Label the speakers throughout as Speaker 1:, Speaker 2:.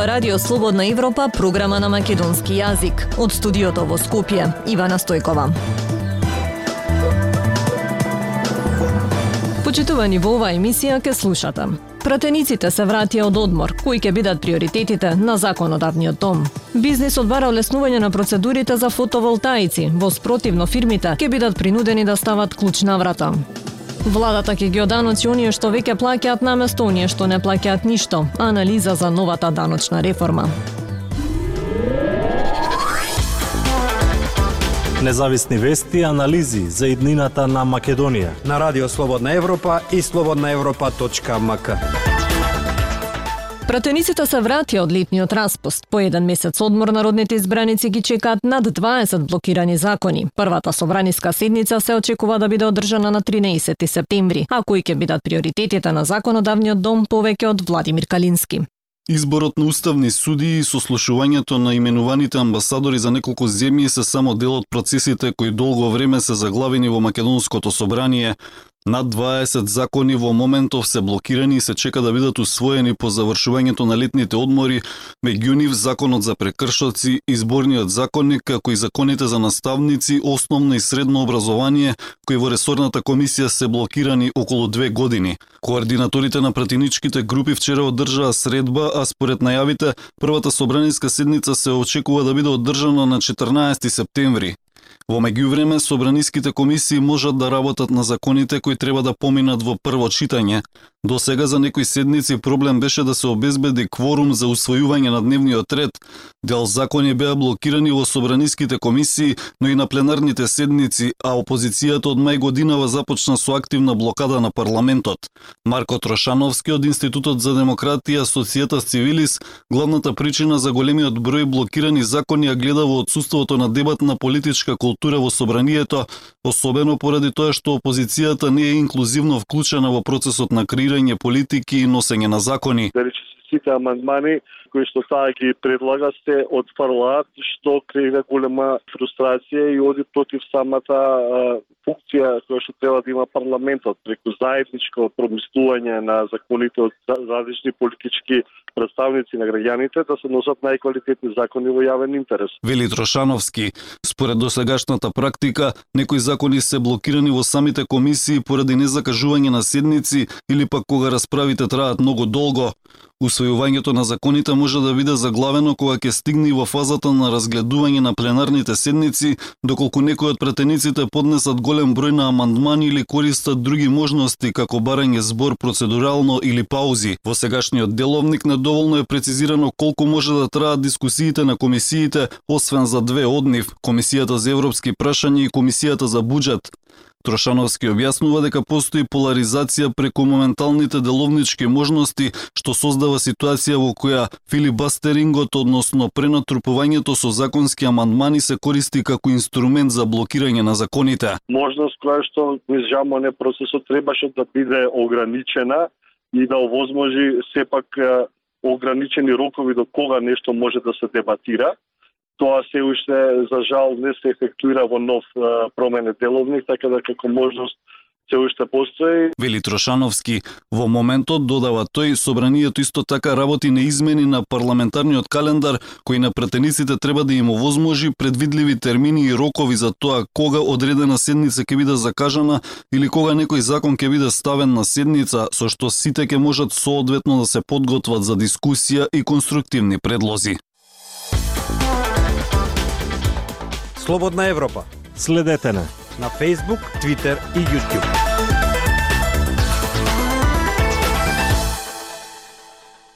Speaker 1: ова Радио Слободна Европа, програма на македонски јазик. Од студиото во Скопје, Ивана Стојкова. Почитувани во оваа емисија ке слушате. Пратениците се вратија од одмор, кои ќе бидат приоритетите на законодавниот дом. Бизнисот бара олеснување на процедурите за фотоволтаици, во спротивно фирмите ќе бидат принудени да стават клуч на врата. Владата ќе ги оданочи оние што веќе плаќаат наместо оние што не плаќаат ништо. Анализа за новата даночна реформа.
Speaker 2: Независни вести и анализи за иднината на Македонија.
Speaker 3: На Радио Слободна Европа и слободнаевропа.мк.
Speaker 1: Пратениците се вратија од летниот распуст. По еден месец одмор народните избраници ги чекаат над 20 блокирани закони. Првата собраниска седница се очекува да биде одржана на 13 септември, а кои ќе бидат приоритетите на законодавниот дом повеќе од Владимир Калински.
Speaker 4: Изборот на уставни суди и сослушувањето на именуваните амбасадори за неколку земји се само дел од процесите кои долго време се заглавени во Македонското собрание, Над 20 закони во моментов се блокирани и се чека да бидат усвоени по завршувањето на летните одмори, меѓу нив законот за прекршоци, изборниот законник, како и законите за наставници, основно и средно образование, кои во ресорната комисија се блокирани околу две години. Координаторите на пратиничките групи вчера одржаа средба, а според најавите, првата собраниска седница се очекува да биде одржана на 14 септември. Во меѓувреме, собраниските комисии можат да работат на законите кои треба да поминат во прво читање. До сега за некои седници проблем беше да се обезбеди кворум за усвојување на дневниот ред. Дел закони беа блокирани во собраниските комисии, но и на пленарните седници, а опозицијата од мај годинава започна со активна блокада на парламентот. Марко Трошановски од Институтот за демократија Социјата Цивилис, главната причина за големиот број блокирани закони ја гледа во отсуството на дебат на политичка култура во собранието, особено поради тоа што опозицијата не е инклузивно вклучена во процесот на креирање политики и носење на закони.
Speaker 5: Да Дали сите амандмани кои што таа ги предлага се отфрлаат, што креира голема фрустрација и оди против самата функција која што треба да има парламентот преку заедничко промислување на законите од различни политички представници на граѓаните да се носат најквалитетни закони во јавен интерес.
Speaker 4: Вели Трошановски, според досегашната практика, некои закони се блокирани во самите комисии поради незакажување на седници или пак кога расправите траат многу долго. Усвојувањето на законите може да биде заглавено кога ќе стигне во фазата на разгледување на пленарните седници, доколку некои од претениците поднесат голем број на амандмани или користат други можности како барање збор процедурално или паузи. Во сегашниот деловник недоволно е прецизирано колку може да траат дискусиите на комисиите, освен за две од нив, Комисијата за европски прашања и Комисијата за буџет. Трошановски објаснува дека постои поларизација преку моменталните деловнички можности, што создава ситуација во која филибастерингот, односно пренатрупувањето со законски амандмани се користи како инструмент за блокирање на законите.
Speaker 5: Можност која што низ не процесот требаше да биде ограничена и да овозможи сепак ограничени рокови до кога нешто може да се дебатира тоа се уште за жал не се ефектуира во нов промене деловник, така да како можност се уште постои.
Speaker 4: Вели Трошановски, во моментот додава тој собранието исто така работи на измени на парламентарниот календар кој на претениците треба да им овозможи предвидливи термини и рокови за тоа кога одредена седница ќе биде закажана или кога некој закон ќе биде ставен на седница со што сите ќе можат соодветно да се подготват за дискусија и конструктивни предлози.
Speaker 3: Слободна Европа.
Speaker 2: Следете на
Speaker 3: на Facebook, Twitter и YouTube.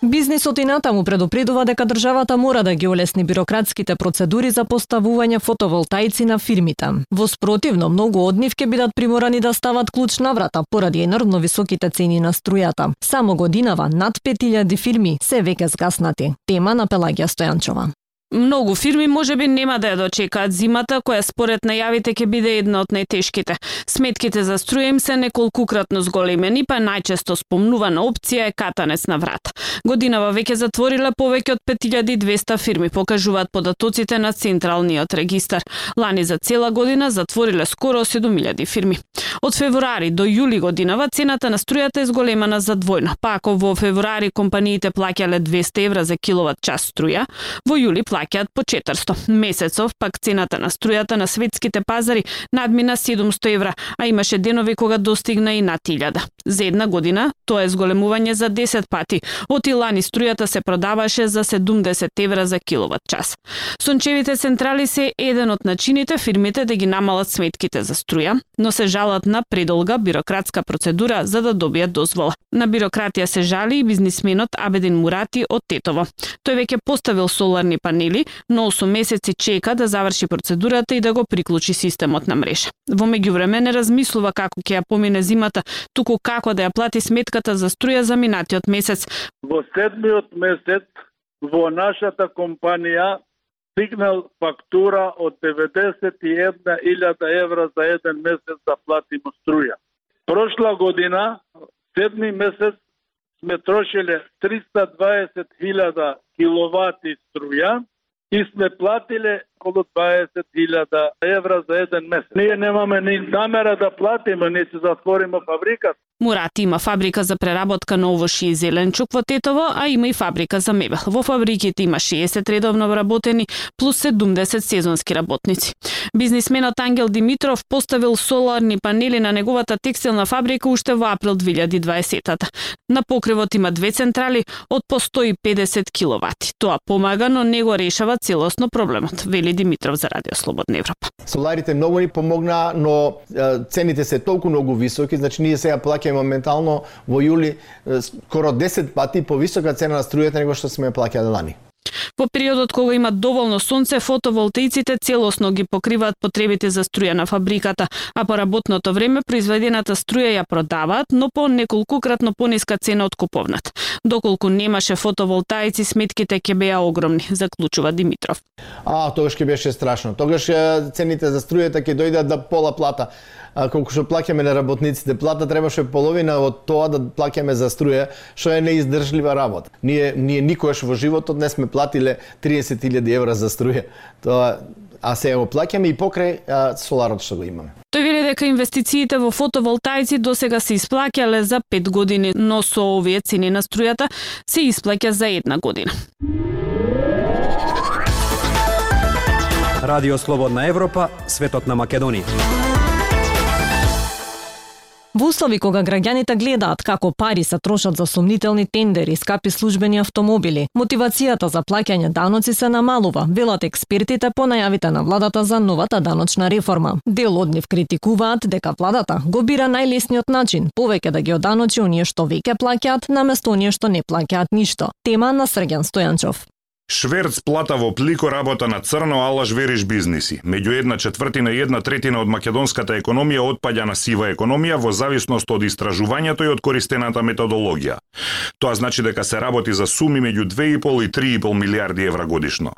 Speaker 1: Бизнисот и натаму предупредува дека државата мора да ги олесни бирократските процедури за поставување фотоволтаици на фирмите. Во спротивно, многу од нив ќе бидат приморани да стават клуч на врата поради енормно високите цени на струјата. Само годинава над 5000 фирми се веќе згаснати. Тема на Пелагија Стојанчова.
Speaker 6: Многу фирми можеби нема да ја дочекаат зимата, која според најавите ќе биде една од најтешките. Сметките за струја им се неколкукратно зголемени, па најчесто спомнувана опција е катанец на врата. Годинава веќе затворила повеќе од 5200 фирми, покажуваат податоците на Централниот регистар. Лани за цела година затвориле скоро 7000 фирми. Од февруари до јули годинава цената на струјата е зголемана за двојно. Па ако во февруари компаниите плаќале 200 евра за киловат час струја, во јули плаќаат по 400. Месецов пак цената на струјата на светските пазари надмина 700 евра, а имаше денови кога достигна и над 1000. За една година тоа е зголемување за 10 пати. Од лани струјата се продаваше за 70 евра за киловат час. Сончевите централи се еден од начините фирмите да ги намалат сметките за струја, но се жалат на предолга бирократска процедура за да добијат дозвола. На бирократија се жали и бизнисменот Абедин Мурати од Тетово. Тој веќе поставил соларни панели, но 8 месеци чека да заврши процедурата и да го приклучи системот на мрежа. Во меѓувреме не размислува како ќе ја помине зимата, туку како да ја плати сметката за струја за минатиот месец.
Speaker 7: Во седмиот месец во нашата компанија стигнал фактура од 91.000 евра за еден месец да платиме струја. Прошла година, седми месец, сме трошиле 320.000 киловати струја и сме платиле околу 20.000 евра за еден месец. Ние немаме ни намера да платиме, ни се затвориме фабриката.
Speaker 6: Мурати има фабрика за преработка на овошје и зеленчук во Тетово, а има и фабрика за мебел. Во фабриките има 60 редовно вработени плюс 70 сезонски работници. Бизнисменот Ангел Димитров поставил соларни панели на неговата текстилна фабрика уште во април 2020-та. На покривот има две централи од по 150 киловати. Тоа помага, но не го решава целосно проблемот, вели Димитров за Радио Слободна Европа.
Speaker 8: Соларите многу ни помогнаа, но цените се толку многу високи, значи ние сега плаќаме моментално во јули скоро 10 пати повисока цена на струјата него што сме плаќале лани.
Speaker 6: Во периодот кога има доволно сонце, фотоволтаиците целосно ги покриваат потребите за струја на фабриката, а по работното време произведената струја ја продаваат, но по неколкукратно пониска цена од куповнат. Доколку немаше фотоволтаици, сметките ќе беа огромни, заклучува Димитров.
Speaker 8: А, тогаш ќе беше страшно. Тогаш цените за струјата ќе дојдат да пола плата а, колку што плаќаме на работниците плата, требаше половина од тоа да плаќаме за струја, што е неиздржлива работа. Ние ние никогаш во животот не сме платиле 30.000 евра за струја. Тоа а сега го плаќаме и покрај а, соларот што го имаме.
Speaker 6: Тој вели дека инвестициите во фотоволтаици досега се исплаќале за 5 години, но со овие цени на струјата се исплаќа за една година.
Speaker 3: Радио Слободна Европа, светот на Македонија.
Speaker 1: Во услови кога граѓаните гледаат како пари се трошат за сумнителни тендери, скапи службени автомобили, мотивацијата за плаќање даноци се намалува, велат експертите по најавите на владата за новата даночна реформа. Дел од нив критикуваат дека владата го бира најлесниот начин, повеќе да ги оданочи оние што веќе плаќаат, наместо оние што не плаќаат ништо. Тема на Срген Стојанчов.
Speaker 9: Шверц плата во плико работа на црно алаш вериш бизниси. Меѓу една четвртина и една третина од македонската економија отпаѓа на сива економија во зависност од истражувањето и од користената методологија. Тоа значи дека се работи за суми меѓу 2,5 и 3,5 милиарди евра годишно.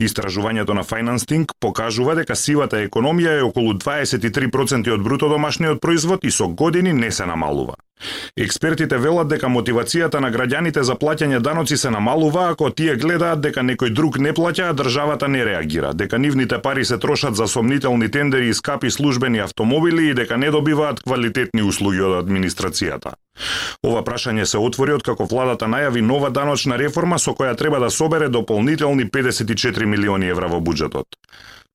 Speaker 9: Истражувањето на Financing покажува дека сивата економија е околу 23% од бруто домашниот производ и со години не се намалува. Експертите велат дека мотивацијата на граѓаните за плаќање даноци се намалува ако тие гледаат дека некој друг не плаќа, а државата не реагира, дека нивните пари се трошат за сомнителни тендери и скапи службени автомобили и дека не добиваат квалитетни услуги од администрацијата. Ова прашање се отвори од како владата најави нова даночна реформа со која треба да собере дополнителни 54 милиони евра во буџетот.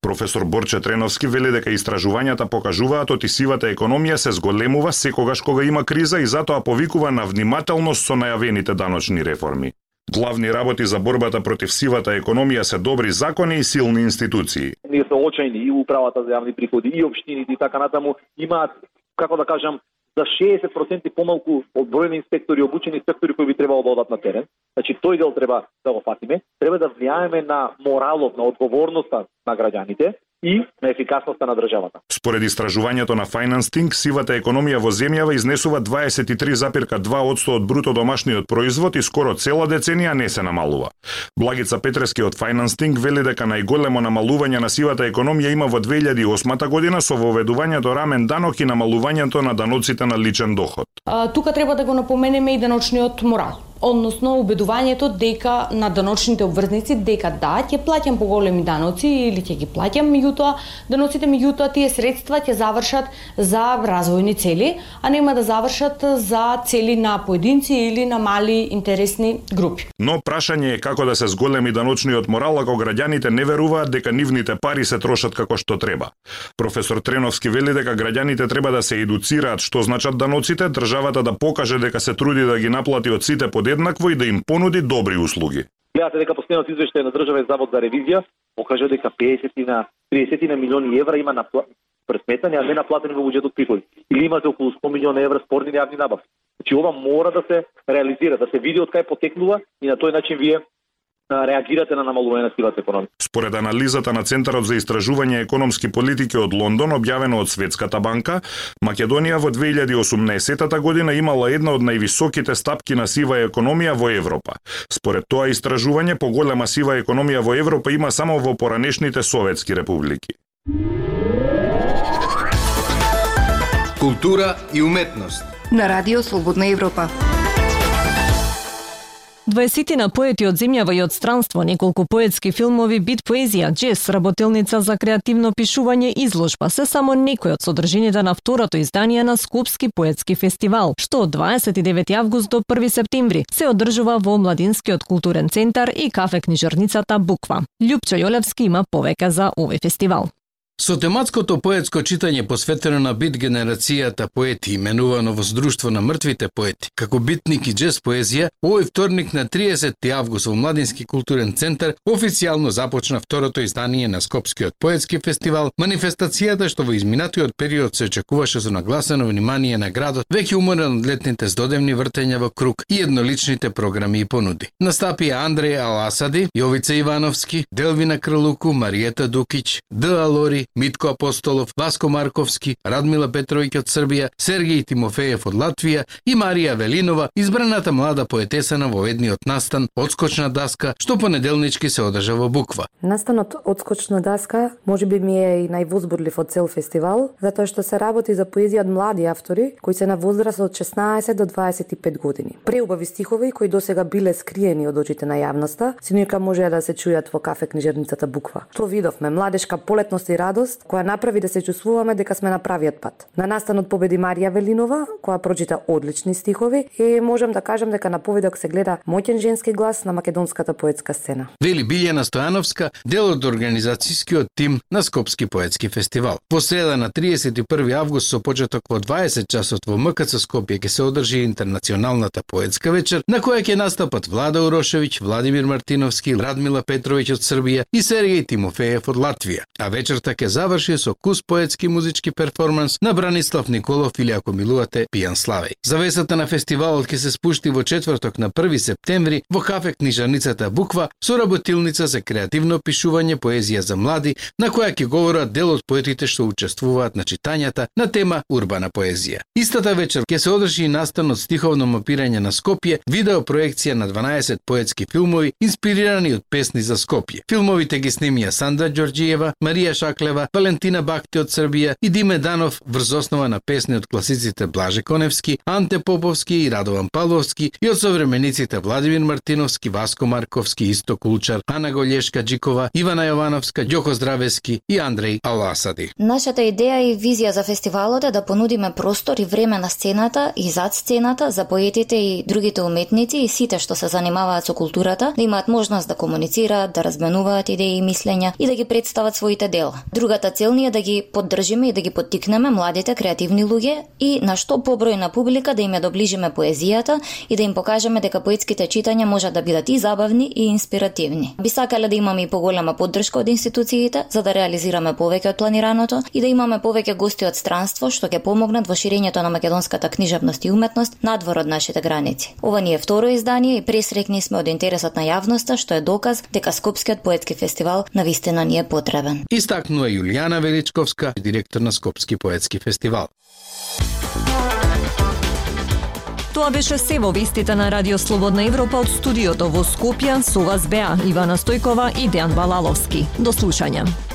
Speaker 9: Професор Борче Треновски вели дека истражувањата покажуваат оти сивата економија се зголемува секогаш кога има криза и затоа повикува на внимателност со најавените даночни реформи. Главни работи за борбата против сивата економија се добри закони и силни институции.
Speaker 10: Ние се очајни и управата за јавни приходи и општините и така натаму имаат како да кажам за 60% помалку од број на инспектори, обучени инспектори кои би требало да одат на терен. Значи тој дел треба да го фатиме. Треба да влијаеме на моралот, на одговорноста на граѓаните и на ефикасноста на државата.
Speaker 9: Според истражувањето на Financing, сивата економија во земјава изнесува 23,2% од бруто домашниот производ и скоро цела деценија не се намалува. Благица Петрески од Financing вели дека најголемо намалување на сивата економија има во 2008 година со воведувањето рамен данок и намалувањето на даноците на личен доход.
Speaker 11: А, тука треба да го напоменеме и даночниот морал односно убедувањето дека на даночните обврзници дека да, ќе плаќам поголеми даноци или ќе ги плаќам, меѓутоа даноците меѓутоа тие средства ќе завршат за развојни цели, а нема да завршат за цели на поединци или на мали интересни групи.
Speaker 9: Но прашање е како да се зголеми даночниот морал ако граѓаните не веруваат дека нивните пари се трошат како што треба. Професор Треновски вели дека граѓаните треба да се едуцираат што значат даноците, државата да покаже дека се труди да ги наплати од сите подел еднакво и да им понуди добри услуги.
Speaker 10: Гледате дека последниот извештај на Државен завод за ревизија покажа дека 50 на 30 на милиони евра има на пресметани, а не наплатени во буџетот приходи. Или имате околу 100 милиони евра спорни јавни набавки. Значи ова мора да се реализира, да се види од кај потекнува и на тој начин вие реагирате на намалување на сивата економија.
Speaker 9: Според анализата на Центарот за истражување економски политики од Лондон, објавено од Светската банка, Македонија во 2018 година имала една од највисоките стапки на сива економија во Европа. Според тоа истражување, поголема сива економија во Европа има само во поранешните советски републики.
Speaker 12: Култура и уметност
Speaker 13: на Радио Слободна Европа.
Speaker 1: 20 на поети од земјава и од странство, неколку поетски филмови, бит поезија, джес, работилница за креативно пишување, изложба, се само некои од содржините на второто издание на Скопски поетски фестивал, што од 29 август до 1 септември се одржува во Младинскиот културен центар и кафе книжарницата Буква. Лјупчо Јолевски има повеќе за овој фестивал.
Speaker 12: Со тематското поетско читање посветено на бит генерацијата поети, именувано во Здружство на мртвите поети, како битник и джез поезија, овој вторник на 30 август во Младински културен центар официјално започна второто издание на Скопскиот поетски фестивал, манифестацијата што во изминатиот период се очекуваше за нагласено внимание на градот, веќе уморен од летните здодевни вртења во круг и едноличните програми и понуди. Настапија Андреј Аласади, Јовица Ивановски, Делвина Кралуку, Мариета Дукич, Д. Алори, Митко Апостолов, Васко Марковски, Радмила Петровиќ од Србија, Сергеј Тимофеев од Латвија и Марија Велинова, избраната млада поетеса на воведниот настан Одскочна даска, што понеделнички се одржа во Буква.
Speaker 14: Настанот Одскочна даска може би ми е и највозбурлив од цел фестивал, затоа што се работи за поезија од млади автори кои се на возраст од 16 до 25 години. Преубави стихови кои досега биле скриени од очите на јавноста, синука можеа да се чујат во кафе книжерницата Буква. Што видовме? Младешка полетност и радост која направи да се чувствуваме дека сме на правиот пат. На настанот победи Марија Велинова, која прочита одлични стихови и можам да кажам дека на поведок се гледа моќен женски глас на македонската поетска сцена.
Speaker 12: Вели Билјана Стојановска, дел од организацијскиот тим на Скопски поетски фестивал. По среда на 31 август со почеток во 20 часот во МКЦ Скопје ќе се одржи интернационалната поетска вечер на која ќе настапат Влада Урошевиќ, Владимир Мартиновски, Радмила Петровиќ од Србија и Сергеј Тимофеев од Латвија. А вечерта ќе заврши со кус поетски музички перформанс на Бранислав Николов или ако милувате Пијан Славеј. Завесата на фестивалот ќе се спушти во четврток на 1 септември во кафе книжарницата Буква со работилница за креативно пишување поезија за млади на која ќе говорат дел од поетите што учествуваат на читањата на тема урбана поезија. Истата вечер ќе се одржи и настан од стиховно мапирање на Скопје, видео проекција на 12 поетски филмови инспирирани од песни за Скопје. Филмовите ги снимија Сандра Ѓорѓиева, Марија Шаклева, Иванова, Валентина Бакти од Србија и Диме Данов врз основа на песни од класиците Блаже Коневски, Анте Поповски и Радован Павловски и од современиците Владимир Мартиновски, Васко Марковски, Исто Кулчар, Ана Голешка Джикова, Ивана Јовановска, Ѓоко Здравески и Андреј Аласади.
Speaker 15: Нашата идеја и визија за фестивалот е да понудиме простор и време на сцената и зад сцената за поетите и другите уметници и сите што се занимаваат со културата да имаат можност да комуницираат, да разменуваат идеи и мислења и да ги представат своите дела. Другата цел ни е да ги поддржиме и да ги поттикнеме младите креативни луѓе и на што побројна публика да им ја доближиме поезијата и да им покажеме дека поетските читања можат да бидат и забавни и инспиративни. Би сакале да имаме и поголема поддршка од институциите за да реализираме повеќе од планираното и да имаме повеќе гости од странство што ќе помогнат во ширењето на македонската книжевност и уметност надвор од нашите граници. Ова ни е второ издание и пресрекни сме од интересот на јавноста што е доказ дека Скопскиот поетски фестивал навистина ни е потребен.
Speaker 12: Истакнува Јулијана Величковска, директор на Скопски поетски фестивал.
Speaker 1: Тоа беше се во вестите на Радио Слободна Европа од студиото во Скопје. Со вас беа Ивана Стојкова и Дејан Балаловски. До слушање.